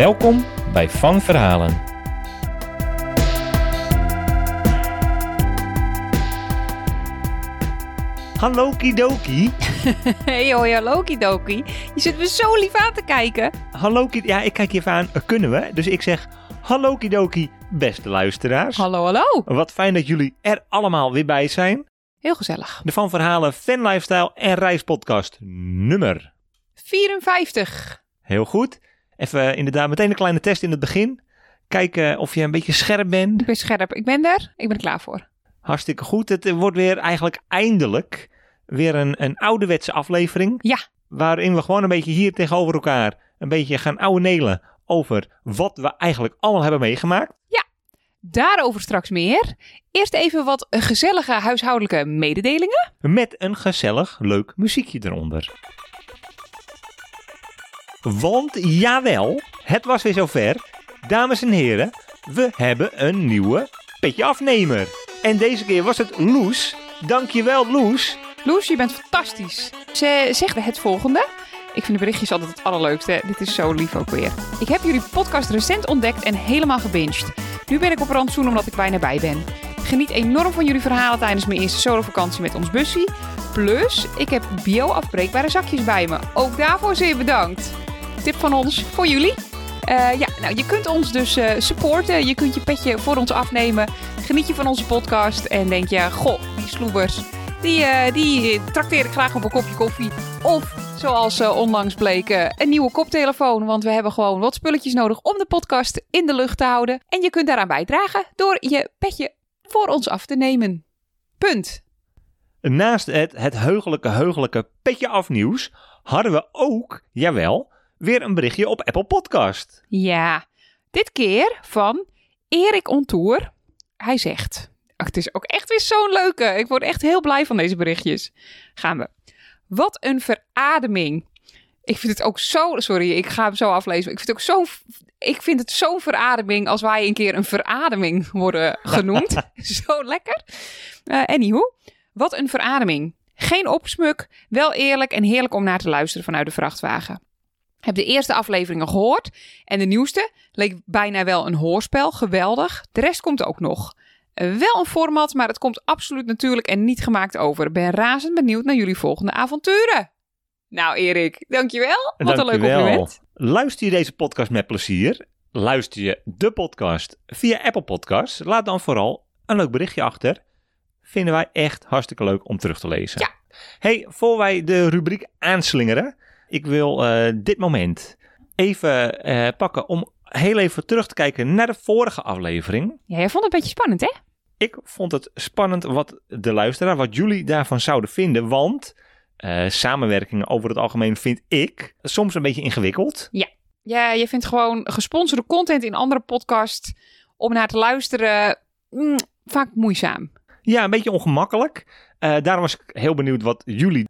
Welkom bij Van Verhalen. Hallo Kidoki. Hey hoi, hallo Kidoki. Je zit me zo lief aan te kijken. Hallo Kidoki. Ja, ik kijk je even aan. Eh, Kunnen we? Dus ik zeg hallo Kidoki, beste luisteraars. Hallo, hallo. Wat fijn dat jullie er allemaal weer bij zijn. Heel gezellig. De Van Verhalen Fan Lifestyle en Reispodcast nummer. 54. Heel goed. Even inderdaad meteen een kleine test in het begin. Kijken of je een beetje scherp bent. Ik ben scherp. Ik ben er. Ik ben er klaar voor. Hartstikke goed. Het wordt weer eigenlijk eindelijk weer een, een ouderwetse aflevering. Ja. Waarin we gewoon een beetje hier tegenover elkaar een beetje gaan ouwenelen over wat we eigenlijk allemaal hebben meegemaakt. Daarover straks meer. Eerst even wat gezellige huishoudelijke mededelingen. Met een gezellig leuk muziekje eronder. Want jawel, het was weer zover. Dames en heren, we hebben een nieuwe petje afnemer. En deze keer was het Loes. Dankjewel Loes. Loes, je bent fantastisch. Ze zegt het volgende. Ik vind de berichtjes altijd het allerleukste. Dit is zo lief ook weer. Ik heb jullie podcast recent ontdekt en helemaal gebinged. Nu ben ik op rantsoen omdat ik bijna bij ben. Geniet enorm van jullie verhalen tijdens mijn eerste solovakantie met ons bussie. Plus, ik heb bio-afbreekbare zakjes bij me. Ook daarvoor zeer bedankt. Tip van ons voor jullie. Eh, ja, nou, je kunt ons dus eh, supporten. Je kunt je petje voor ons afnemen. Geniet je van onze podcast en denk je, goh, die sloebers, die, eh, die trakteer ik graag op een kopje koffie. Of, zoals onlangs bleek, een nieuwe koptelefoon. Want we hebben gewoon wat spulletjes nodig om de podcast in de lucht te houden. En je kunt daaraan bijdragen door je petje voor ons af te nemen. Punt. Naast het, het heugelijke, heugelijke petje afnieuws hadden we ook, jawel, weer een berichtje op Apple Podcast. Ja, dit keer van Erik Ontour. Hij zegt, ach, het is ook echt weer zo'n leuke. Ik word echt heel blij van deze berichtjes. Gaan we. Wat een verademing. Ik vind het ook zo, sorry, ik ga hem zo aflezen. Ik vind het ook zo, ik vind het zo'n verademing als wij een keer een verademing worden genoemd. zo lekker. Eh anywho, wat een verademing. Geen opsmuk, wel eerlijk en heerlijk om naar te luisteren vanuit de vrachtwagen. Heb de eerste afleveringen gehoord en de nieuwste leek bijna wel een hoorspel. Geweldig. De rest komt ook nog. Eh, wel een format, maar het komt absoluut natuurlijk en niet gemaakt over. Ben razend benieuwd naar jullie volgende avonturen. Nou, Erik, dankjewel. Wat een leuk compliment. Luister je deze podcast met plezier? Luister je de podcast via Apple Podcasts? Laat dan vooral een leuk berichtje achter. Vinden wij echt hartstikke leuk om terug te lezen. Ja. Hey, voor wij de rubriek aanslingeren, ik wil eh, dit moment even eh, pakken om heel even terug te kijken naar de vorige aflevering. Ja, jij vond het een beetje spannend, hè? Ik vond het spannend wat de luisteraar, wat jullie daarvan zouden vinden. Want eh, samenwerkingen over het algemeen vind ik soms een beetje ingewikkeld. Ja, je vindt gewoon gesponsorde content in andere podcasts om naar te luisteren mm, vaak moeizaam. Ja, een beetje ongemakkelijk. Daarom was ik heel benieuwd wat jullie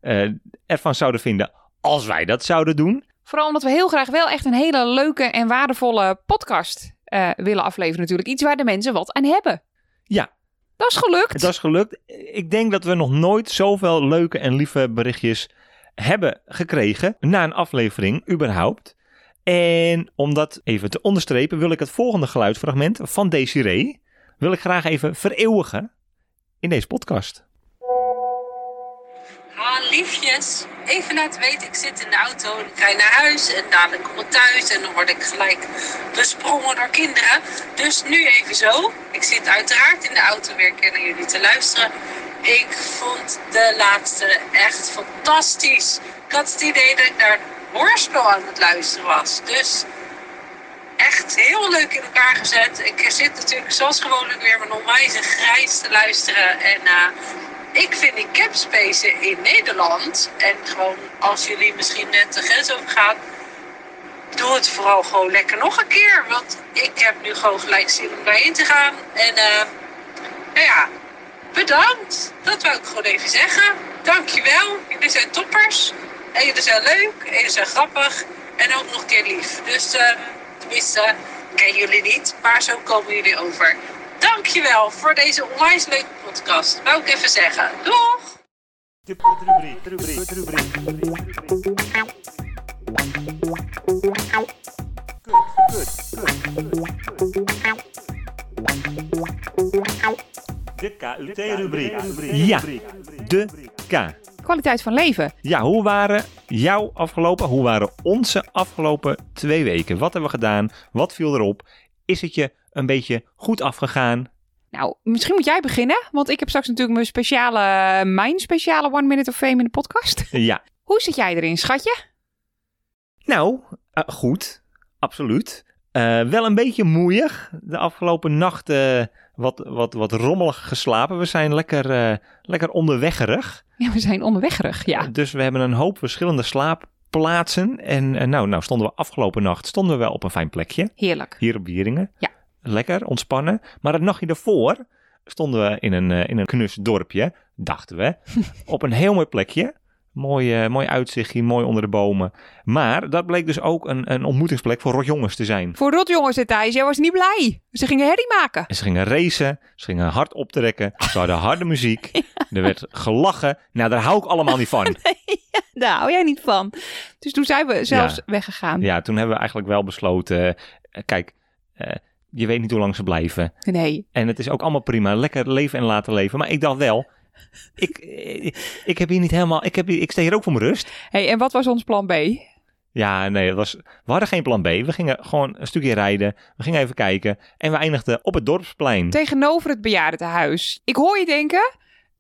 ervan zouden vinden als wij dat zouden doen. Vooral omdat we heel graag wel echt een hele leuke en waardevolle podcast eh, willen afleveren natuurlijk. Iets waar de mensen wat aan hebben. Ja. Dat is gelukt. Dat is gelukt. Ik denk dat we nog nooit zoveel leuke en lieve berichtjes hebben gekregen na een aflevering überhaupt. En om dat even te onderstrepen wil ik het volgende geluidsfragment van Desiree wil ik graag even vereeuwigen in deze podcast. Liefjes. Even laten weten, ik zit in de auto en ik rijd naar huis. En dadelijk kom ik thuis en dan word ik gelijk besprongen door kinderen. Dus nu even zo. Ik zit uiteraard in de auto weer naar jullie te luisteren. Ik vond de laatste echt fantastisch. Ik had het idee dat ik naar een aan het luisteren was. Dus echt heel leuk in elkaar gezet. Ik zit natuurlijk zoals gewoonlijk weer mijn onwijze grijs te luisteren. En eh, ik vind die capspacen in Nederland, en gewoon als jullie misschien net de grens overgaan, doe het vooral gewoon lekker nog een keer. Want ik heb nu gewoon gelijk zin om daarin te gaan. En eh, nou ja, bedankt. Dat wou ik gewoon even zeggen. Dankjewel. Jullie zijn toppers. En jullie zijn leuk. En jullie zijn grappig. En ook nog een keer lief. Dus uh, tenminste, ken jullie niet. Maar zo komen jullie over. Dankjewel voor deze onwijs leuke podcast. Wou ik even zeggen. Doeg! De KUT-rubriek. Ja, de K. Kwaliteit van leven. Ja, hoe waren jouw afgelopen, hoe waren onze afgelopen twee weken? Wat hebben we gedaan? Wat viel erop? Is het je een beetje goed afgegaan? Nou, misschien moet jij beginnen, want ik heb straks natuurlijk mijn speciale, mijn speciale One Minute of Fame in de podcast. Ja. Hoe zit jij erin, schatje? Nou, uh, goed. Absoluut. Uh, wel een beetje moeiig. De afgelopen nacht uh, wat, wat, wat rommelig geslapen. We zijn lekker, lekker onderweggerig. Ja, we zijn onderweggerig, ja. Dus we hebben een hoop verschillende slaapplaatsen. En nou, nou stonden we afgelopen nacht stonden we wel op een fijn plekje. Heerlijk. Hier op Wieringen. Ja. Lekker, ontspannen. Maar het nachtje daarvoor stonden we in een, in een knus dorpje, dachten we. op een heel mooi plekje. Mooi, uh, mooi uitzichtje, mooi onder de bomen. Maar dat bleek dus ook een, een ontmoetingsplek voor rotjongens te zijn. Voor rotjongens, Thijs. Jij was niet blij. Ze gingen herrie maken. En ze gingen racen, ze gingen hard optrekken, ze hadden harde muziek. ja. Er werd gelachen. Nou, daar hou ik allemaal niet van. Nee, daar hou jij niet van. Dus toen zijn we zelfs Ja. weggegaan. Ja, toen hebben we eigenlijk wel besloten... uh, kijk, uh, je weet niet hoe lang ze blijven. Nee. En het is ook allemaal prima. Lekker leven en laten leven. Maar ik dacht wel... Ik, ik, ik heb hier niet helemaal... Ik, heb hier, ik sta hier ook voor mijn rust. hey, en wat was ons plan B? Ja, nee, dat was, we hadden geen plan B. We gingen gewoon een stukje rijden. We gingen even kijken. En we eindigden op het dorpsplein. Tegenover het bejaardentehuis. Ik hoor je denken,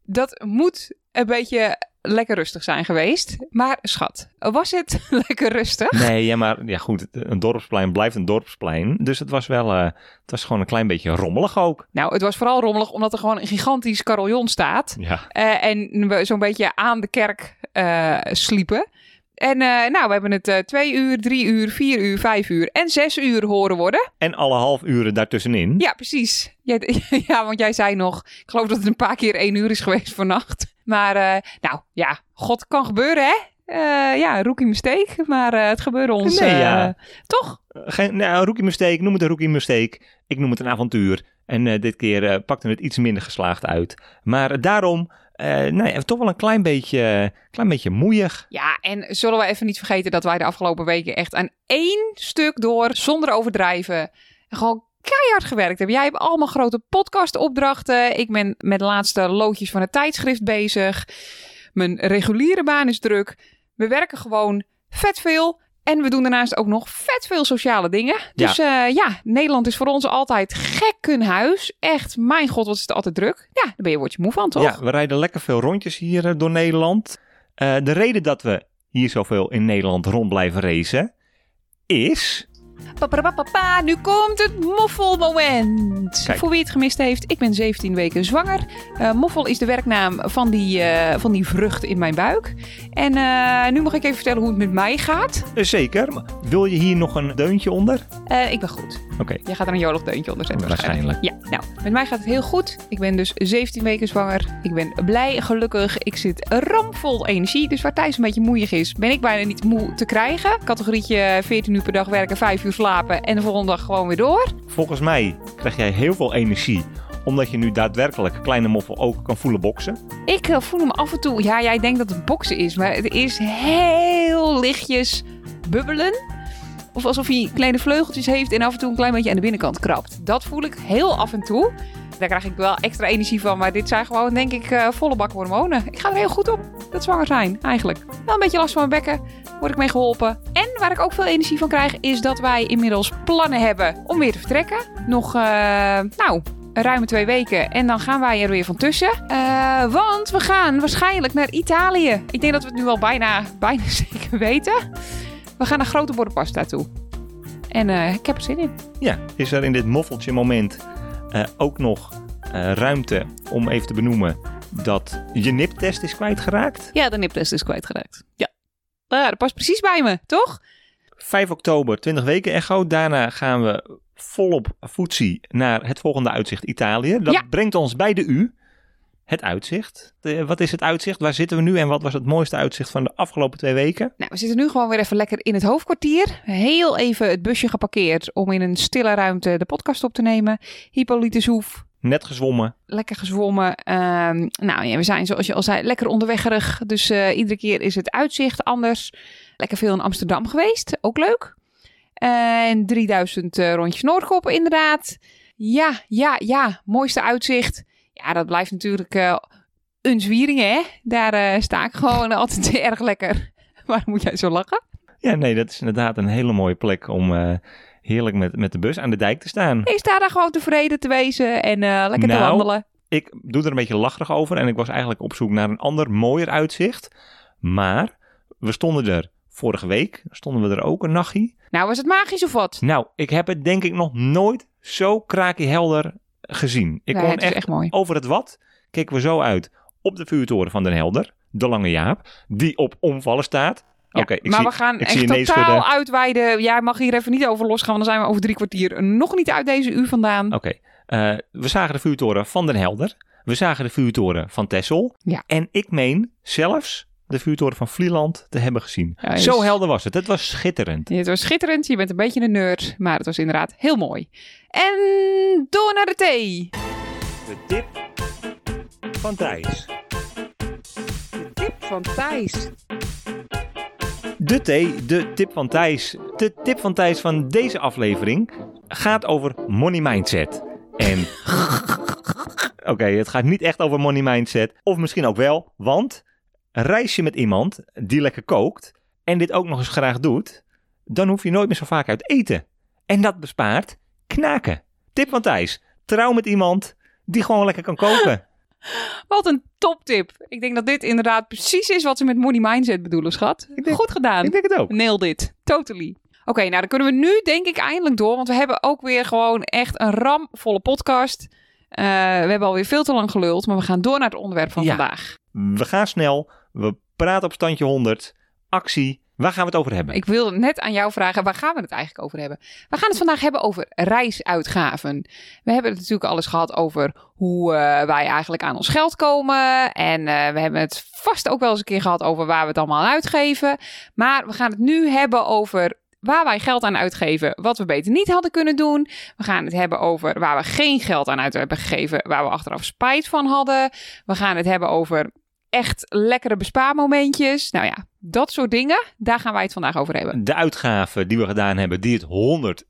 dat moet een beetje lekker rustig zijn geweest. Maar schat, was het lekker rustig? Nee, ja, maar ja, goed. Een dorpsplein blijft een dorpsplein. Dus het was wel, uh, het was gewoon een klein beetje rommelig ook. Nou, het was vooral rommelig omdat er gewoon een gigantisch carillon staat. Ja. Uh, en we zo'n beetje aan de kerk uh, sliepen. En nou, we hebben het twee uur, drie uur, vier uur, vijf uur en zes uur horen worden. En alle half uren daartussenin. Ja, precies. Jij, ja, want jij zei nog, ik geloof dat het een paar keer één uur is geweest vannacht. Maar uh, nou ja, god kan gebeuren hè. Uh, ja, rookie mistake, maar uh, het gebeurde ons. Nee, ja. toch? Geen nou, rookie mistake, noem het een rookie mistake. Ik noem het een avontuur. En dit keer pakte het iets minder geslaagd uit. Maar daarom uh, nee, toch wel een klein beetje, klein beetje moeiig. Ja, en zullen we even niet vergeten dat wij de afgelopen weken echt aan één stuk door, zonder overdrijven, gewoon keihard gewerkt hebben. Jij hebt allemaal grote podcastopdrachten. Ik ben met de laatste loodjes van het tijdschrift bezig. Mijn reguliere baan is druk. We werken gewoon vet veel. En we doen daarnaast ook nog vet veel sociale dingen. Dus ja, uh, ja Nederland is voor ons altijd gekkenhuis. Echt, mijn god, wat is het altijd druk. Ja, daar ben je word je moe van, toch? Ja, we rijden lekker veel rondjes hier uh, door Nederland. Uh, de reden dat we hier zoveel in Nederland rond blijven racen is... Nu komt het moffelmoment. Kijk. Voor wie het gemist heeft, ik ben 17 weken zwanger. Uh, moffel is de werknaam van die, uh, van die vrucht in mijn buik. En uh, nu mag ik even vertellen hoe het met mij gaat. Zeker. Wil je hier nog een deuntje onder? ik ben goed. Oké. Okay. Jij gaat er een jolig deuntje onder zetten waarschijnlijk. waarschijnlijk. Ja, nou, met mij gaat het heel goed. Ik ben dus 17 weken zwanger. Ik ben blij, gelukkig. Ik zit ramvol energie. Dus waar Thijs een beetje moeiig is, ben ik bijna niet moe te krijgen. Categorietje 14 uur per dag werken, 5 uur slapen en de volgende dag gewoon weer door. Volgens mij krijg jij heel veel energie omdat je nu daadwerkelijk kleine moffel ook kan voelen boksen? Ik uh, voel hem af en toe. Ja, jij denkt dat het boksen is, maar het is heel lichtjes bubbelen. Of alsof hij kleine vleugeltjes heeft en af en toe een klein beetje aan de binnenkant krabt. Dat voel ik heel af en toe. Daar krijg ik wel extra energie van, maar dit zijn gewoon, denk ik, uh, volle bak hormonen. Ik ga er heel goed op, dat zwanger zijn, eigenlijk. Wel een beetje last van mijn bekken, word ik mee geholpen. En waar ik ook veel energie van krijg, is dat wij inmiddels plannen hebben om weer te vertrekken. Nog, uh, nou, ruime twee weken. En dan gaan wij er weer van tussen. Uh, want we gaan waarschijnlijk naar Italië. Ik denk dat we het nu al bijna, bijna zeker weten. We gaan naar Grote Bordenpasta toe. En ik heb er zin in. Ja, is er in dit moffeltje moment uh, ook nog ruimte om even te benoemen dat je niptest is kwijtgeraakt? Ja, de niptest is kwijtgeraakt. Ja. Ah, dat past precies bij me, toch? 5 oktober 20 weken echo. Daarna gaan we volop voetsie naar het volgende uitzicht Italië. Dat Ja. brengt ons bij de U. Het uitzicht. Wat is het uitzicht? Waar zitten we nu en wat was het mooiste uitzicht van de afgelopen twee weken? Nou, we zitten nu gewoon weer even lekker in het hoofdkwartier. Heel even het busje geparkeerd om in een stille ruimte de podcast op te nemen. Hippolytus Hoef, Net gezwommen. lekker gezwommen. Ehm, nou ja, we zijn zoals je al zei lekker onderweggerig. Dus eh, iedere keer is het uitzicht anders. Lekker veel in Amsterdam geweest, ook leuk. En 3000 eh, rondjes Noordkop inderdaad. Ja, ja, ja, mooiste uitzicht. Ja, dat blijft natuurlijk eh een Zwieringen, hè. Daar eh, sta ik gewoon altijd erg lekker. Waarom moet jij zo lachen? Ja, nee, dat is inderdaad een hele mooie plek om eh, heerlijk met, met de bus aan de dijk te staan. Ik sta daar gewoon tevreden te wezen en lekker te Nou, wandelen. Ik doe er een beetje lacherig over en ik was eigenlijk op zoek naar een ander, mooier uitzicht. Maar we stonden er vorige week, stonden we er ook een nachtje. Nou, was het magisch of wat? Nou, ik heb het denk ik nog nooit zo kraakhelder gezien. Ik kon echt, echt mooi. over het wat, keken we zo uit op de vuurtoren van Den Helder, de Lange Jaap, die op omvallen staat. Ja, Oké, ik maar zie, we gaan echt totaal uitweiden. Jij mag hier even niet over losgaan, want dan zijn we over drie kwartier nog niet uit deze uur vandaan. Oké, eh, we zagen de vuurtoren van Den Helder. We zagen de vuurtoren van Texel. Ja. En ik meen zelfs de vuurtoren van Vlieland te hebben gezien. Ja, dus- Zo helder was het. Het was schitterend. Het was schitterend, je bent een beetje een nerd, maar het was inderdaad heel mooi. En door naar de thee. De tip van Thijs. De tip van Thijs. De thee, de tip van Thijs. De tip van Thijs van deze aflevering gaat over money mindset. En oké, het gaat niet echt over money mindset. Of misschien ook wel, want reis je met iemand die lekker kookt en dit ook nog eens graag doet, dan hoef je nooit meer zo vaak uit eten. En dat bespaart knaken. Tip van Thijs, trouw met iemand die gewoon lekker kan koken. Wat een toptip. Ik denk dat dit inderdaad precies is wat ze met money mindset bedoelen, schat. denk- Goed gedaan. Ik denk het ook. Nail dit. Totally. Oké, nou dan kunnen we nu denk ik eindelijk door. Want we hebben ook weer gewoon echt een ramvolle podcast. Eh, we hebben alweer veel te lang geluld. Maar we gaan door naar het onderwerp van Ja. vandaag. We gaan snel, we praten op standje 100, actie. Waar gaan we het over hebben? Ik wilde net aan jou vragen, waar gaan we het eigenlijk over hebben? We gaan het vandaag hebben over reisuitgaven. We hebben het natuurlijk alles gehad over hoe eh, wij eigenlijk aan ons geld komen. En eh, we hebben het vast ook wel eens een keer gehad over waar we het allemaal aan uitgeven. Maar we gaan het nu hebben over waar wij geld aan uitgeven, wat we beter niet hadden kunnen doen. We gaan het hebben over waar we geen geld aan uit hebben gegeven, waar we achteraf spijt van hadden. We gaan het hebben over echt lekkere bespaarmomentjes. Nou ja, dat soort dingen, daar gaan wij het vandaag over hebben. De uitgaven die we gedaan hebben, die het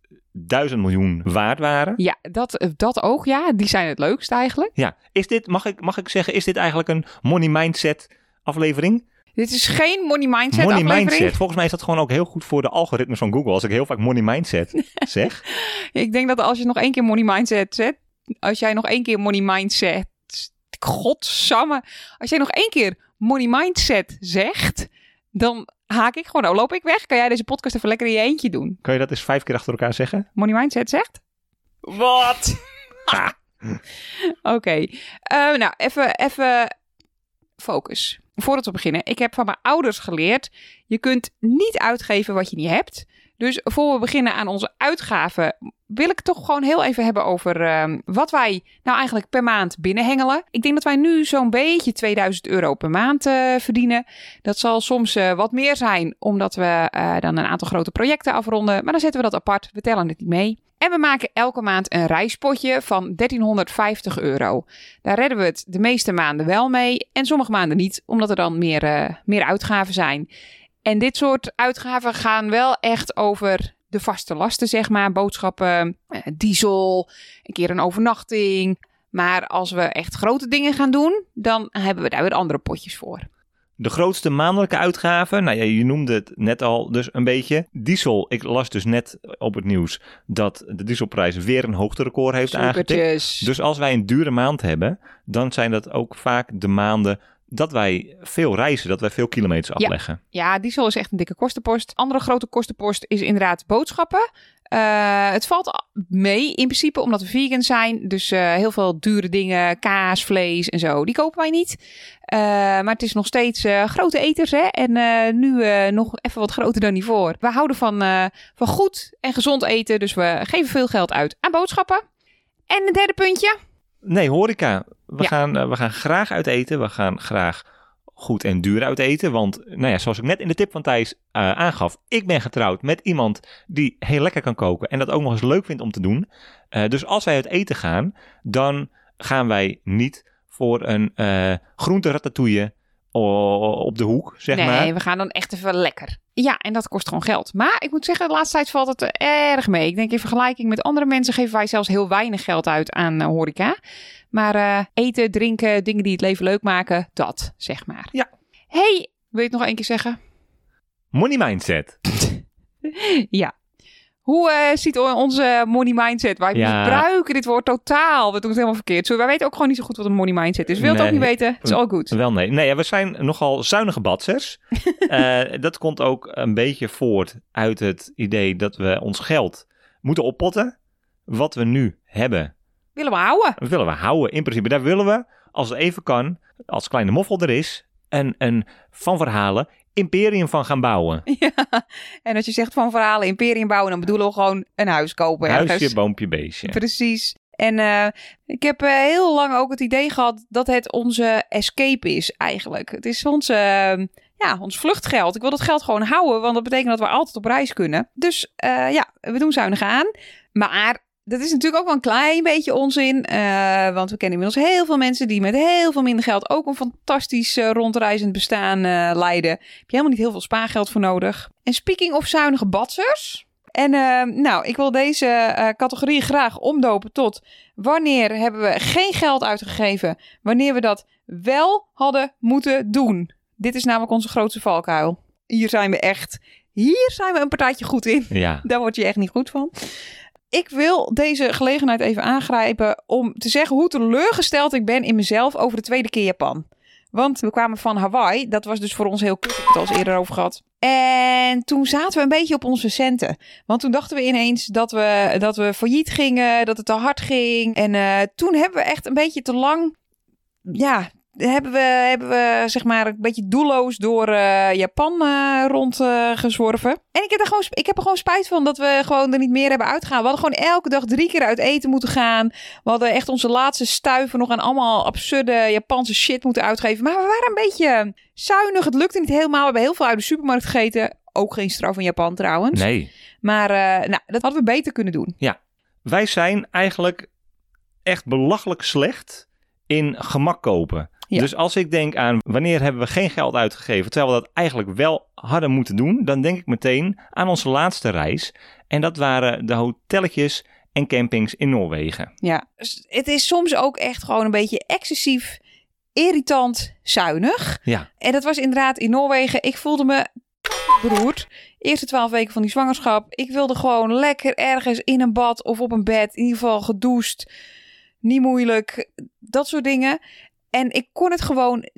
100.000 miljoen waard waren. Ja, dat, dat ook, ja. Die zijn het leukst eigenlijk. Ja, is dit, mag ik, mag ik zeggen, is dit eigenlijk een money mindset aflevering? Dit is geen money mindset money aflevering. mindset. Volgens mij is dat gewoon ook heel goed voor de algoritmes van Google. Als ik heel vaak money mindset zeg. Ik denk dat als je nog één keer money mindset zet, als jij nog één keer money mindset, godsamme, als jij nog één keer money mindset zegt, dan haak ik gewoon, oh, loop ik weg. Kan jij deze podcast even lekker in je eentje doen? Kan je dat eens vijf keer achter elkaar zeggen? Money mindset zegt? Wat? Oké, Eh, nou even, even focus. Voordat we beginnen, ik heb van mijn ouders geleerd: je kunt niet uitgeven wat je niet hebt. Dus voor we beginnen aan onze uitgaven, wil ik toch gewoon heel even hebben over ehm, wat wij nou eigenlijk per maand binnenhengelen. Ik denk dat wij nu zo'n beetje 2000 euro per maand eh, verdienen. Dat zal soms eh, wat meer zijn, omdat we eh, dan een aantal grote projecten afronden. Maar dan zetten we dat apart, we tellen het niet mee. En we maken elke maand een reispotje van 1350 euro. Daar redden we het de meeste maanden wel mee en sommige maanden niet, omdat er dan meer, meer uitgaven zijn. En dit soort uitgaven gaan wel echt over de vaste lasten, zeg maar. Boodschappen, eh, diesel, een keer een overnachting. Maar als we echt grote dingen gaan doen, dan hebben we daar weer andere potjes voor. De grootste maandelijke uitgaven, nou ja, je noemde het net al dus een beetje. Diesel, ik las dus net op het nieuws dat de dieselprijs weer een hoogterecord heeft aangetikt. Supertjes. Dus als wij een dure maand hebben, dan zijn dat ook vaak de maanden dat wij veel reizen, dat wij veel kilometers afleggen. Ja, diesel is echt een dikke kostenpost. Andere grote kostenpost is inderdaad boodschappen. Eh, het valt mee in principe omdat we vegan zijn. Dus eh, heel veel dure dingen, kaas, vlees en zo, die kopen wij niet. Eh, maar het is nog steeds grote eters, hè? En nu nog even wat groter dan hiervoor. We houden van, van goed en gezond eten, dus we geven veel geld uit aan boodschappen. En een derde puntje. Nee, horeca. We, Ja. gaan, eh, we gaan graag uit eten. We gaan graag goed en duur uit eten. Want, nou ja, zoals ik net in de tip van Thijs eh, aangaf, ik ben getrouwd met iemand die heel lekker kan koken en dat ook nog eens leuk vindt om te doen. Eh, dus als wij uit eten gaan, dan gaan wij niet voor een eh groente ratatouille op de hoek, zeg nee, maar. we gaan dan echt even lekker. Ja, en dat kost gewoon geld. Maar ik moet zeggen, de laatste tijd valt het eh, erg mee. Ik denk in vergelijking met andere mensen geven wij zelfs heel weinig geld uit aan eh, horeca. Maar eh, eten, drinken, dingen die het leven leuk maken, dat zeg maar. Ja. hey, wil je het nog één keer zeggen? Money mindset. Ja. Hoe eh, ziet onze money mindset? Wij Ja. gebruiken dit woord totaal. We doen het helemaal verkeerd. Zo, wij weten ook gewoon niet zo goed wat een money mindset is. Wil je het ook Nee. niet weten? Het is all good. Wel nee. Nee, ja, we zijn nogal zuinige badsers. Eh, dat komt ook een beetje voort uit het idee dat we ons geld moeten oppotten. Wat we nu hebben, Willen we houden? willen we houden. In principe, daar willen we, als het even kan, als kleine moffel er is, een, een van verhalen imperium van gaan bouwen. Ja. En als je zegt van verhalen imperium bouwen, dan bedoelen we gewoon een huis kopen. ergens. Huisje, boompje, beestje. Precies. En eh, ik heb eh, heel lang ook het idee gehad dat het onze escape is eigenlijk. Het is ons, eh, ja, ons vluchtgeld. Ik wil dat geld gewoon houden, want dat betekent dat we altijd op reis kunnen. Dus ja, we doen zuinig aan. Maar dat is natuurlijk ook wel een klein beetje onzin. eh, want we kennen inmiddels heel veel mensen die met heel veel minder geld ook een fantastisch eh, rondreizend bestaan eh, leiden. Heb je helemaal niet heel veel spaargeld voor nodig. En speaking of zuinige batsers. En nou, ik wil deze categorie graag omdopen tot wanneer hebben we geen geld uitgegeven, wanneer we dat wel hadden moeten doen. Dit is namelijk onze grootste valkuil. Hier zijn we echt, hier zijn we een partijtje goed in. Ja, Daar word je echt niet goed van. Ik wil deze gelegenheid even aangrijpen om te zeggen hoe teleurgesteld ik ben in mezelf over de tweede keer Japan. Want we kwamen van Hawaii. Dat was dus voor ons heel kut. Ik heb het al eens eerder over gehad. En toen zaten we een beetje op onze centen. Want toen dachten we ineens dat we, dat we failliet gingen. Dat het te hard ging. En eh, toen hebben we echt een beetje te lang... Ja, hebben we, hebben we zeg maar een beetje doelloos door eh, Japan eh rondgezworven. en ik heb, er gewoon, ik heb er gewoon spijt van dat we gewoon er niet meer hebben uitgegaan. We hadden gewoon elke dag drie keer uit eten moeten gaan. We hadden echt onze laatste stuiven nog aan allemaal absurde Japanse shit moeten uitgeven. Maar we waren een beetje zuinig. Het lukte niet helemaal. We hebben heel veel uit de supermarkt gegeten. Ook geen straf in Japan trouwens. nee. Maar eh, nou, dat hadden we beter kunnen doen. Wij zijn eigenlijk echt belachelijk slecht in gemak kopen. Ja. Dus als ik denk aan wanneer hebben we geen geld uitgegeven, terwijl we dat eigenlijk wel hadden moeten doen, dan denk ik meteen aan onze laatste reis. En dat waren de hotelletjes en campings in Noorwegen. Ja, dus het is soms ook echt gewoon een beetje excessief, irritant, zuinig. Ja, En dat was inderdaad in Noorwegen. Ik voelde me beroerd. Eerste twaalf weken van die zwangerschap. Ik wilde gewoon lekker ergens in een bad of op een bed. In ieder geval gedoucht. Niet moeilijk. Dat soort dingen. En ik kon het gewoon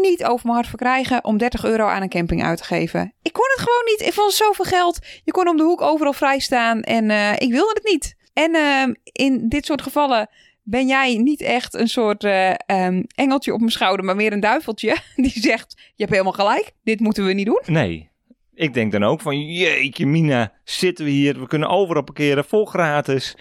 niet over mijn hart verkrijgen om 30 euro aan een camping uit te geven. Ik kon het gewoon niet. Ik vond zoveel geld. Je kon om de hoek overal vrij staan. En eh, ik wilde het niet. En ehm, in dit soort gevallen ben jij niet echt een soort eh, ehm, engeltje op mijn schouder, maar meer een duiveltje. Die zegt, je hebt helemaal gelijk. Dit moeten we niet doen. nee. Ik denk dan ook van, jeetje mina, zitten we hier, we kunnen overal parkeren, vol gratis.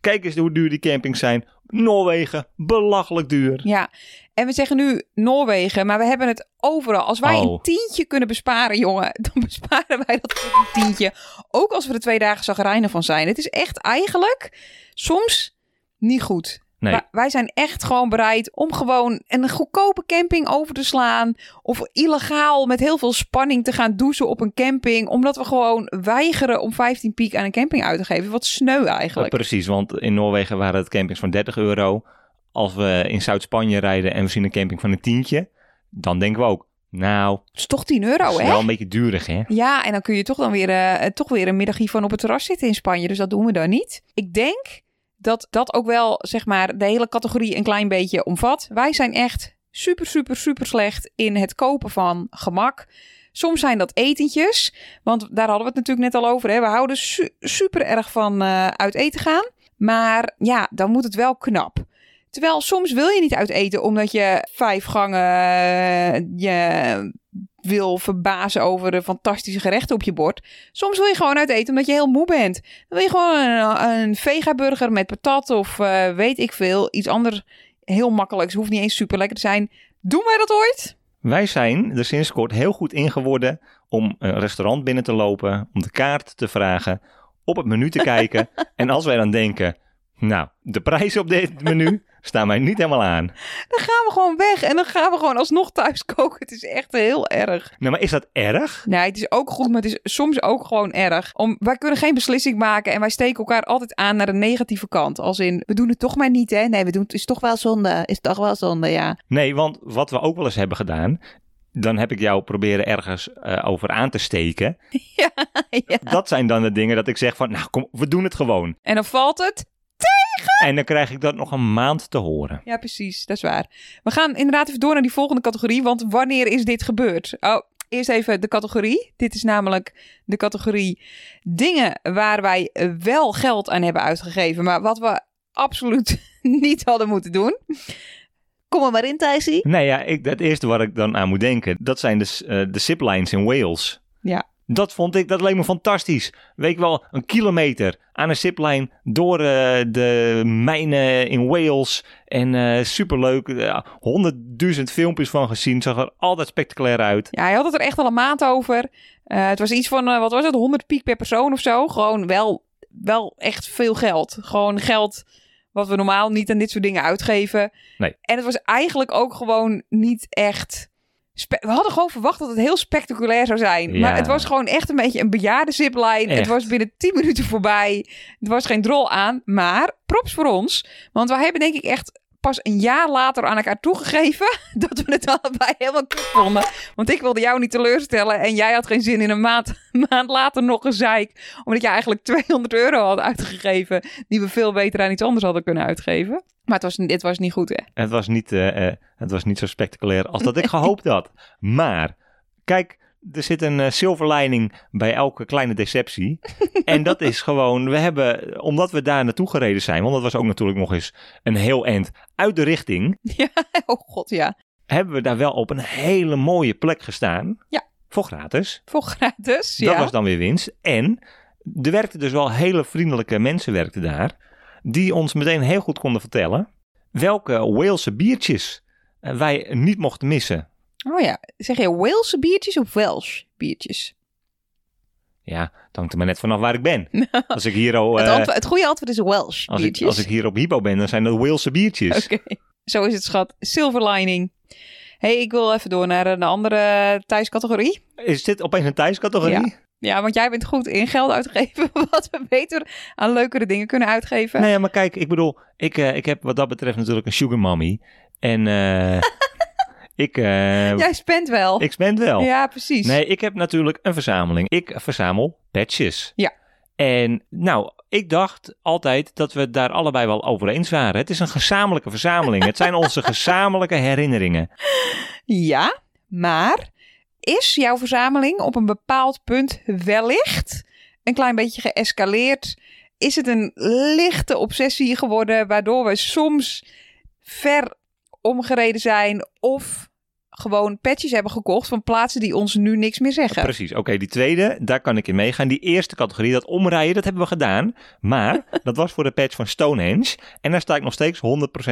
Kijk eens hoe duur die campings zijn. Noorwegen, belachelijk duur. Ja, en we zeggen nu Noorwegen, maar we hebben het overal. Als wij Oh. een tientje kunnen besparen, jongen, dan besparen wij dat een tientje. Ook als we er twee dagen zagrijnen van zijn. Het is echt eigenlijk soms niet goed. Nee, Wij- wij zijn echt gewoon bereid om gewoon een goedkope camping over te slaan. Of illegaal met heel veel spanning te gaan douchen op een camping. Omdat we gewoon weigeren om 15 piek aan een camping uit te geven. Wat sneu eigenlijk. precies, want in Noorwegen waren het campings van 30 euro. Als we in Zuid-Spanje rijden en we zien een camping van een tientje, dan denken we ook, nou, Het is toch 10 euro, dat is hè? wel een beetje duurig, hè? Ja, en dan kun je toch dan weer, eh, toch weer een middagje van op het terras zitten in Spanje. Dus dat doen we dan niet. Ik denk dat dat ook wel, zeg maar, de hele categorie een klein beetje omvat. Wij zijn echt super, super, super slecht in het kopen van gemak. Soms zijn dat etentjes, want daar hadden we het natuurlijk net al over. Hè? We houden su- super erg van eh, uit eten gaan. Maar ja, dan moet het wel knap. Terwijl soms wil je niet uit eten omdat je vijf gangen eh, je wil verbazen over de fantastische gerechten op je bord. Soms wil je gewoon uit eten omdat je heel moe bent. Dan wil je gewoon een, een vegaburger met patat of eh, weet ik veel. Iets anders heel makkelijks. Hoeft niet eens super lekker te zijn. Doen wij dat ooit? Wij zijn er sinds kort heel goed in geworden om een restaurant binnen te lopen, om de kaart te vragen, op het menu te kijken. en als wij dan denken, nou, de prijzen op dit menu staan mij niet helemaal aan. Dan gaan we gewoon weg en dan gaan we gewoon alsnog thuis koken. Het is echt heel erg. Nou, maar is dat erg? Nee, het is ook goed, maar het is soms ook gewoon erg. Om, wij kunnen geen beslissing maken en wij steken elkaar altijd aan naar de negatieve kant. Als in, we doen het toch maar niet, hè? Nee, we doen het is toch wel zonde. Is toch wel zonde, ja. Nee, want wat we ook wel eens hebben gedaan, dan heb ik jou proberen ergens uh, over aan te steken. Ja, ja. Dat zijn dan de dingen dat ik zeg van, nou kom, we doen het gewoon. En dan valt het. En dan krijg ik dat nog een maand te horen. Ja, precies. Dat is waar. We gaan inderdaad even door naar die volgende categorie. Want wanneer is dit gebeurd? Oh, eerst even de categorie. Dit is namelijk de categorie dingen waar wij wel geld aan hebben uitgegeven. Maar wat we absoluut niet hadden moeten doen. Kom er maar in, Thijsie. Nee, ja, ik, het eerste waar ik dan aan moet denken, dat zijn de, uh, de ziplines in Wales. Ja. Dat vond ik, dat leek me fantastisch. Weet je wel, een kilometer aan een zipline door uh, de mijnen in Wales. En uh, superleuk. Honderdduizend filmpjes van gezien. Zag er altijd spectaculair uit. Ja, hij had het er echt al een maand over. Uh, het was iets van, wat was het, 100 piek per persoon of zo. Gewoon wel, wel echt veel geld. Gewoon geld wat we normaal niet aan dit soort dingen uitgeven. Nee. En het was eigenlijk ook gewoon niet echt we hadden gewoon verwacht dat het heel spectaculair zou zijn. Ja. Maar het was gewoon echt een beetje een bejaarde zipline. Het was binnen 10 minuten voorbij. Er was geen drol aan. Maar props voor ons. Want wij hebben denk ik echt pas een jaar later aan elkaar toegegeven dat we het allebei helemaal kut vonden. Want ik wilde jou niet teleurstellen en jij had geen zin in een maand, maand later nog een zeik. Omdat je eigenlijk 200 euro had uitgegeven die we veel beter aan iets anders hadden kunnen uitgeven. Maar het was, het was niet goed, hè? Het was niet, uh, uh, het was niet zo spectaculair als dat ik gehoopt had. Maar, kijk, er zit een uh, silver lining bij elke kleine deceptie. en dat is gewoon, we hebben, omdat we daar naartoe gereden zijn, want dat was ook natuurlijk nog eens een heel eind uit de richting. Ja, oh god, ja. Hebben we daar wel op een hele mooie plek gestaan. Ja. Voor gratis. Voor gratis, Dat ja. was dan weer winst. En er werkten dus wel hele vriendelijke mensen werkten daar. Die ons meteen heel goed konden vertellen welke Walese biertjes eh, wij niet mochten missen. Oh ja, zeg je Walese biertjes of Welsh biertjes? Ja, het hangt er maar net vanaf waar ik ben. Als ik hier al, het, antwoord, het goede antwoord is Welsh als, ik, biertjes. als ik hier op Hypo ben, dan zijn dat Walese biertjes. Oké, zo is het schat. Silver lining. hey, ik wil even door naar een andere thuiscategorie. Is dit opeens een thuiscategorie? Ja. Ja, want jij bent goed in geld uitgeven. Wat we beter aan leukere dingen kunnen uitgeven. Nee, maar kijk, ik bedoel, ik, uh, ik heb wat dat betreft natuurlijk een sugar mommy. En uh, ik... Uh, jij spent wel. Ik spend wel. Ja, precies. Nee, ik heb natuurlijk een verzameling. Ik verzamel patches. Ja. En nou, ik dacht altijd dat we het daar allebei wel over eens waren. Het is een gezamenlijke verzameling. het zijn onze gezamenlijke herinneringen. Ja, maar is jouw verzameling op een bepaald punt wellicht een klein beetje geëscaleerd? Is het een lichte obsessie geworden waardoor we soms ver omgereden zijn of gewoon patches hebben gekocht van plaatsen die ons nu niks meer zeggen? Precies, oké, okay, die tweede, daar kan ik in meegaan. Die eerste categorie, dat omrijden, dat hebben we gedaan. Maar dat was voor de patch van Stonehenge en daar sta ik nog steeds 100%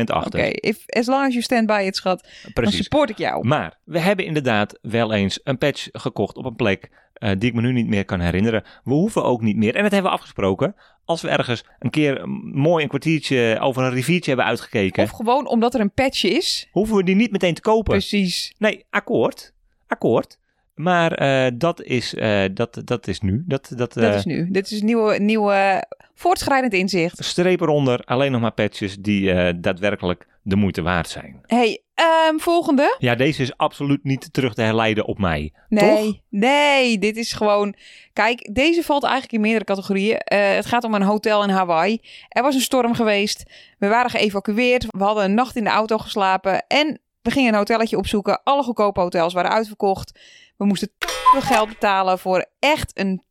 achter. Oké, okay, as long as you stand by it, schat, Precies. dan support ik jou. Maar we hebben inderdaad wel eens een patch gekocht op een plek uh, die ik me nu niet meer kan herinneren. We hoeven ook niet meer, en dat hebben we afgesproken, als we ergens een keer mooi een kwartiertje over een riviertje hebben uitgekeken. Of gewoon omdat er een patch is. Hoeven we die niet meteen te kopen. Precies. Nee, akkoord. Akkoord. Maar uh, dat, is, uh, dat, dat is nu. Dat, dat, uh, dat is nu. Dit is nieuwe, nieuwe voortschrijdend inzicht. Streep eronder, alleen nog maar patches die daadwerkelijk de moeite waard zijn. hey, um, volgende. Ja, deze is absoluut niet terug te herleiden op mij. Nee, toch? nee, dit is gewoon... Kijk, deze valt eigenlijk in meerdere categorieën. Het gaat om een hotel in Hawaii. Er was een storm geweest. We waren geëvacueerd. We hadden een nacht in de auto geslapen. En we gingen een hotelletje opzoeken. Alle goedkope hotels waren uitverkocht. We moesten veel geld betalen voor echt een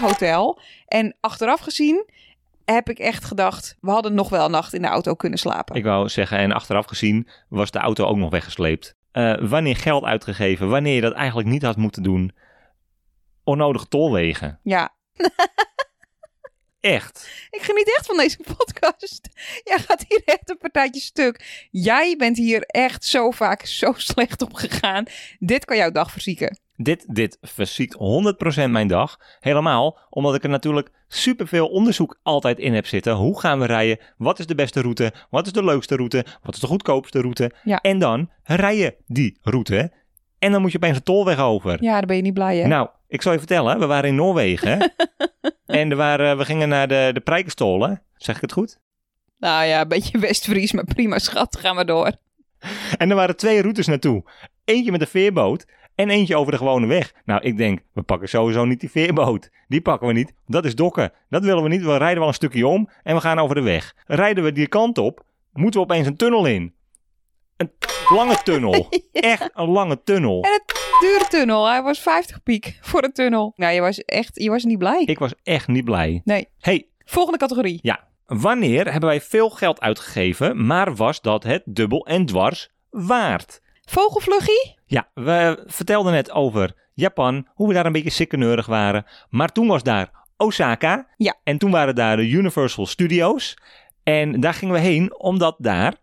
hotel. En achteraf gezien heb ik echt gedacht, we hadden nog wel een nacht in de auto kunnen slapen. Ik wou zeggen, en achteraf gezien was de auto ook nog weggesleept. Eh, wanneer geld uitgegeven, wanneer je dat eigenlijk niet had moeten doen. Onnodige tolwegen. Ja, Echt. ik geniet echt van deze podcast. Jij gaat hier echt een partijtje stuk. Jij bent hier echt zo vaak zo slecht op gegaan. Dit kan jouw dag verzieken. Dit, dit verziekt 100% mijn dag. Helemaal omdat ik er natuurlijk superveel onderzoek altijd in heb zitten. Hoe gaan we rijden? Wat is de beste route? Wat is de leukste route? Wat is de goedkoopste route? Ja. En dan rij je die route. En dan moet je opeens een tolweg over. Ja, daar ben je niet blij hè? Nou, ik zal je vertellen. We waren in Noorwegen. en er waren, we gingen naar de, de Prijkenstolen. Zeg ik het goed? Nou ja, een beetje West-Fries, maar prima schat, gaan we door. En er waren twee routes naartoe. Eentje met een veerboot en eentje over de gewone weg. Nou, ik denk, we pakken sowieso niet die veerboot. Die pakken we niet. Dat is dokken. Dat willen we niet. We rijden wel een stukje om en we gaan over de weg. Rijden we die kant op, moeten we opeens een tunnel in. Een lange tunnel. Echt een lange tunnel. En het dure tunnel, hij was 50 piek voor een tunnel. Nou, je was echt, je was niet blij. Ik was echt niet blij. Nee. hey, Volgende categorie. ja. Wanneer hebben wij veel geld uitgegeven, maar was dat het dubbel en dwars waard? Vogelvluggie? Ja, we vertelden net over Japan, hoe we daar een beetje sikkeneurig waren. Maar toen was daar Osaka. Ja. En toen waren daar de Universal Studios. En daar gingen we heen omdat daar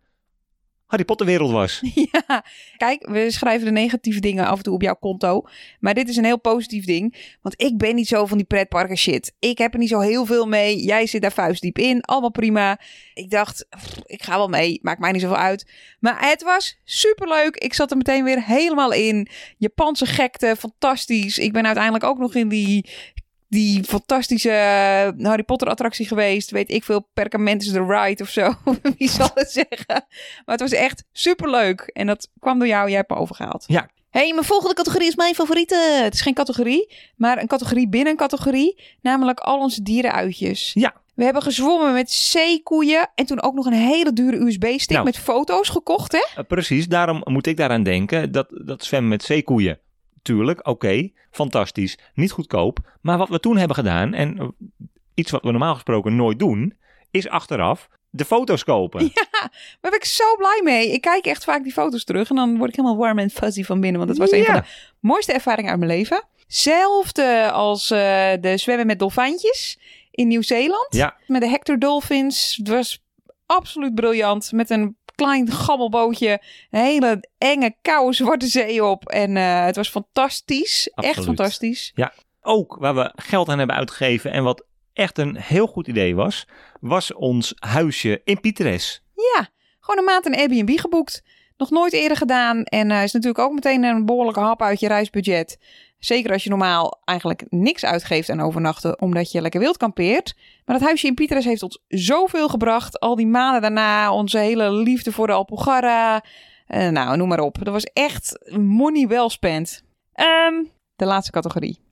Harry Potter wereld was. Ja, kijk, we schrijven de negatieve dingen af en toe op jouw konto. Maar dit is een heel positief ding. Want ik ben niet zo van die pretparken shit. Ik heb er niet zo heel veel mee. Jij zit daar vuistdiep in. Allemaal prima. Ik dacht, ik ga wel mee. Maakt mij niet zoveel uit. Maar het was superleuk. Ik zat er meteen weer helemaal in. Japanse gekte, fantastisch. Ik ben uiteindelijk ook nog in die die fantastische eh, Harry Potter attractie geweest. Weet ik veel, Perkament is the Ride of zo. Wie zal het zeggen? Maar het was echt superleuk. En dat kwam door jou. Jij hebt me overgehaald. Ja. hey, mijn volgende categorie is mijn favoriete. Het is geen categorie, maar een categorie binnen een categorie. Namelijk al onze dierenuitjes. Ja. We hebben gezwommen met zeekoeien. En toen ook nog een hele dure USB-stick Nou. met foto's gekocht, hè? Eh, precies, daarom moet ik daaraan denken. Dat, dat zwemmen met zeekoeien. Tuurlijk, oké, fantastisch, niet goedkoop. Maar wat we toen hebben gedaan, en eh, iets wat we normaal gesproken nooit doen, is achteraf de foto's kopen. Daar ben ik zo blij mee. Ik kijk echt vaak die foto's terug en dan word ik helemaal warm en fuzzy van binnen. Want het was een Ja. van de mooiste ervaringen uit mijn leven. Zelfde als eh, de zwemmen met dolfijntjes in Nieuw-Zeeland. Ja. Met de Hector Dolphins. Het was absoluut briljant. Met een klein gabbelbootje. Een hele enge, koude zwarte zee op. En eh, het was fantastisch. Echt fantastisch. Ook waar we geld aan hebben uitgegeven en wat echt een heel goed idee was, was ons huisje in Pieteres. Ja, gewoon een maand een Airbnb geboekt. Nog nooit eerder gedaan. En eh, is natuurlijk ook meteen een behoorlijke hap uit je reisbudget. Zeker als je normaal eigenlijk niks uitgeeft aan overnachten, omdat je lekker wild kampeert. Maar dat huisje in Pieteres heeft ons zoveel gebracht. Al die maanden daarna, onze hele liefde voor de Alpugarra. Eh, nou, noem maar op. Dat was echt money well spent. Ehm, de laatste categorie.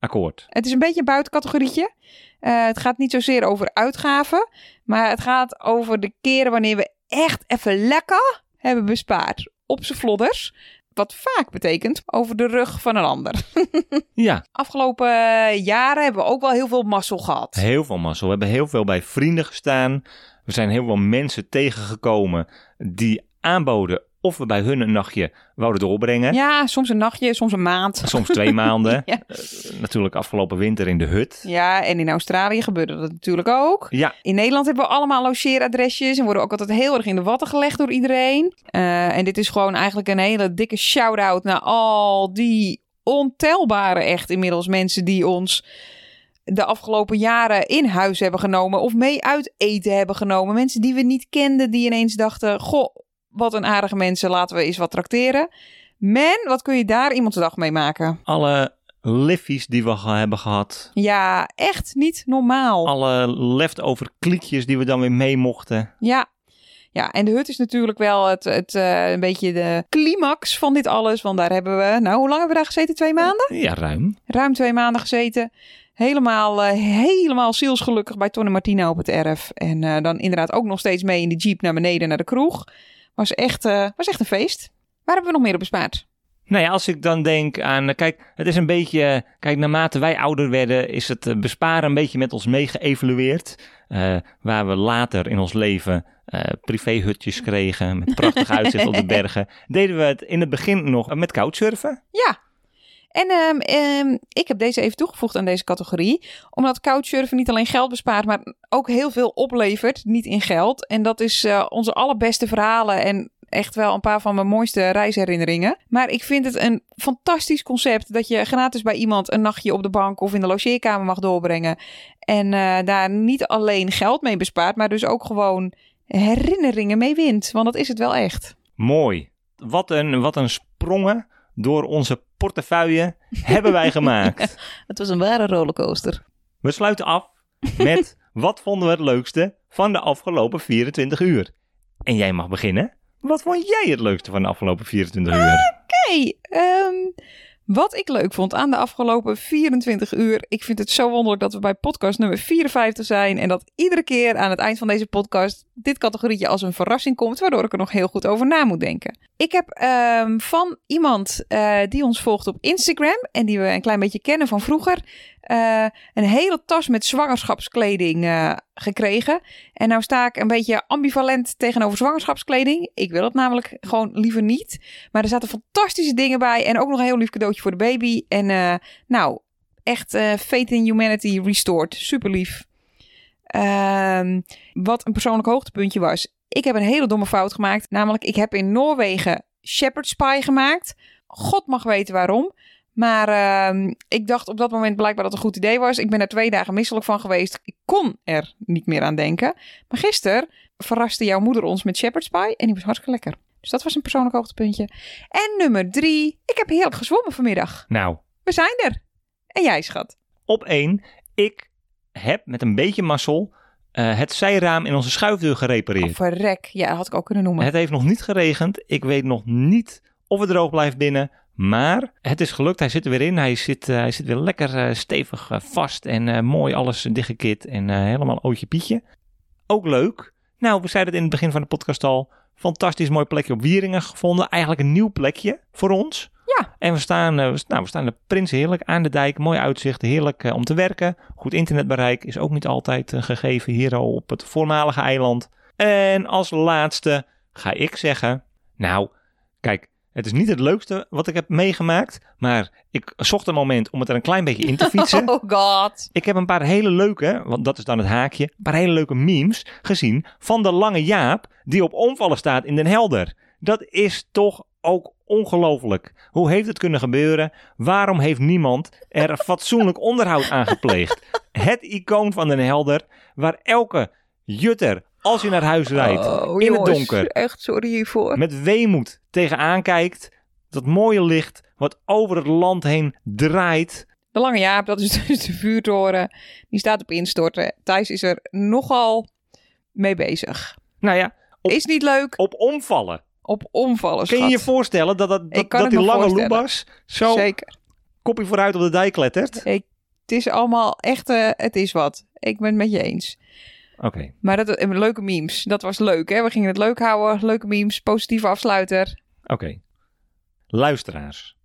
Akkoord. Het is een beetje een buitencategorietje. Eh, het gaat niet zozeer over uitgaven, maar het gaat over de keren wanneer we echt even lekker hebben bespaard op z'n vlodders. Wat vaak betekent over de rug van een ander. Ja, Afgelopen eh, jaren hebben we ook wel heel veel mazzel gehad. heel veel mazzel. We hebben heel veel bij vrienden gestaan. We zijn heel veel mensen tegengekomen die aanboden of we bij hun een nachtje wouden doorbrengen. Ja, soms een nachtje, soms een maand. Soms twee maanden. Ja. Eh, natuurlijk afgelopen winter in de hut. Ja, en in Australië gebeurde dat natuurlijk ook. Ja, In Nederland hebben we allemaal logeeradresjes en worden ook altijd heel erg in de watten gelegd door iedereen. Eh, en dit is gewoon eigenlijk een hele dikke shout-out naar al die ontelbare echt inmiddels mensen die ons de afgelopen jaren in huis hebben genomen of mee uit eten hebben genomen. Mensen die we niet kenden, die ineens dachten, goh, wat een aardige mensen, laten we eens wat trakteren. Man, wat kun je daar iemands dag mee maken? alle liffies die we hebben gehad. Ja, echt niet normaal. Alle leftover kliekjes die we dan weer mee mochten. Ja. Ja, en de hut is natuurlijk wel het, het, eh, een beetje de climax van dit alles. Want daar hebben we, nou, hoe lang hebben we daar gezeten? Twee maanden? Ja, ruim. Ruim twee maanden gezeten. Helemaal, eh, helemaal zielsgelukkig bij Ton en Martina op het erf. En eh, dan inderdaad ook nog steeds mee in de jeep naar beneden naar de kroeg. Was echt, eh, was echt een feest. Waar hebben we nog meer op bespaard? Nou ja, als ik dan denk aan, eh, kijk, het is een beetje, eh, kijk, naarmate wij ouder werden, is het besparen een beetje met ons meegeëvalueerd. Eh waar we later in ons leven privéhutjes kregen met prachtig uitzicht op de bergen. Deden we het in het begin nog met couchsurfen. Ja. En ehm, ehm, ik heb deze even toegevoegd aan deze categorie. Omdat couchsurfen niet alleen geld bespaart, maar ook heel veel oplevert. Niet in geld. En dat is eh, onze allerbeste verhalen en echt wel een paar van mijn mooiste reisherinneringen. Maar ik vind het een fantastisch concept dat je gratis bij iemand een nachtje op de bank of in de logeerkamer mag doorbrengen. En eh, daar niet alleen geld mee bespaart, maar dus ook gewoon herinneringen mee wint. Want dat is het wel echt. Mooi. Wat een, wat een sprongen door onze portefeuille hebben wij gemaakt. Het was een ware rollercoaster. We sluiten af met wat vonden we het leukste van de afgelopen 24 uur. En jij mag beginnen. Wat vond jij het leukste van de afgelopen 24 uur? Oké, ehm, wat ik leuk vond aan de afgelopen 24 uur. Ik vind het zo wonderlijk dat we bij podcast nummer 54 zijn. En dat iedere keer aan het eind van deze podcast dit categorietje als een verrassing komt. Waardoor ik er nog heel goed over na moet denken. Ik heb ehm, van iemand eh, die ons volgt op Instagram. En die we een klein beetje kennen van vroeger. Eh, een hele tas met zwangerschapskleding eh, gekregen. En nou sta ik een beetje ambivalent tegenover zwangerschapskleding. Ik wil het namelijk gewoon liever niet. Maar er zaten fantastische dingen bij. En ook nog een heel lief cadeautje voor de baby. En eh, nou, echt Faith in Humanity restored. Super lief. Ehm, wat een persoonlijk hoogtepuntje was. Ik heb een hele domme fout gemaakt. Namelijk, ik heb in Noorwegen Shepherd's Pie gemaakt. God mag weten waarom. Maar ehm, ik dacht op dat moment blijkbaar dat het een goed idee was. Ik ben er twee dagen misselijk van geweest. Ik kon er niet meer aan denken. Maar gisteren verraste jouw moeder ons met Shepherd's Pie. En die was hartstikke lekker. Dus dat was een persoonlijk hoogtepuntje. En nummer drie. Ik heb heerlijk gezwommen vanmiddag. Nou, We zijn er. En jij, schat? op één. Ik heb met een beetje mazzel eh, het zijraam in onze schuifdeur gerepareerd. Oh, verrek. Ja, dat had ik ook kunnen noemen. Het heeft nog niet geregend. Ik weet nog niet of het droog blijft binnen. Maar het is gelukt. Hij zit er weer in. Hij zit, eh, hij zit weer lekker eh, stevig eh, vast. En mooi alles dichtgekit. En helemaal ootje pietje. Ook leuk. Nou, we zeiden het in het begin van de podcast al. Fantastisch mooi plekje op Wieringen gevonden. Eigenlijk een nieuw plekje voor ons. Ja. En we staan, we, nou, we staan de Prins heerlijk aan de dijk. Mooi uitzicht. Heerlijk om te werken. Goed internetbereik is ook niet altijd gegeven hier al op het voormalige eiland. En als laatste ga ik zeggen. Nou, kijk, het is niet het leukste wat ik heb meegemaakt. Maar ik zocht een moment om het er een klein beetje in te fietsen. Oh god. Ik heb een paar hele leuke, want dat is dan het haakje, een paar hele leuke memes gezien van de lange Jaap die op omvallen staat in Den Helder. Dat is toch ook ongelooflijk. Hoe heeft het kunnen gebeuren? Waarom heeft niemand er fatsoenlijk onderhoud aan gepleegd? Het icoon van Den Helder, waar elke jutter, als je naar huis rijdt, Oh, in het donker, Echt sorry hiervoor. met weemoed tegenaan kijkt. Dat mooie licht wat over het land heen draait. De Lange Jaap, dat is dus de vuurtoren. Die staat op instorten. Thijs is er nogal mee bezig. Nou ja, Op- Is niet leuk. op omvallen. Op omvallen, Kun je je voorstellen dat, dat, dat, die lange loebas zo Zeker. kopje vooruit op de dijk klettert? Ik, het is allemaal echt, eh, het is wat. Ik ben het met je eens. Oké, Maar dat, eh, leuke memes, dat was leuk hè. We gingen het leuk houden. Leuke memes, positieve afsluiter. oké. Luisteraars.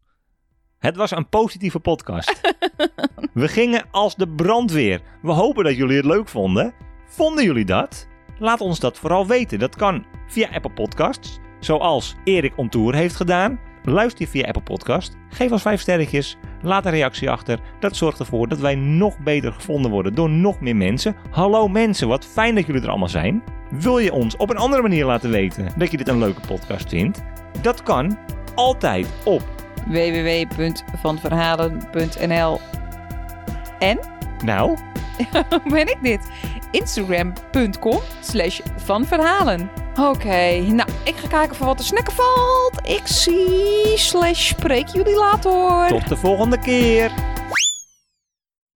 Het was een positieve podcast. We gingen als de brandweer. We hopen dat jullie het leuk vonden. Vonden jullie dat? Laat ons dat vooral weten. Dat kan via Apple Podcasts, zoals Erik on Tour heeft gedaan. Luister je via Apple Podcast, geef ons vijf sterretjes, laat een reactie achter. Dat zorgt ervoor dat wij nog beter gevonden worden door nog meer mensen. Hallo mensen, wat fijn dat jullie er allemaal zijn. Wil je ons op een andere manier laten weten dat je dit een leuke podcast vindt? Dat kan altijd op www.vanverhalen.nl En, nou, hoe ben ik dit? Instagram.com slash vanverhalen. Oké, nou, ik ga kijken voor wat te snacken valt. Ik zie slash spreek jullie later. tot de volgende keer.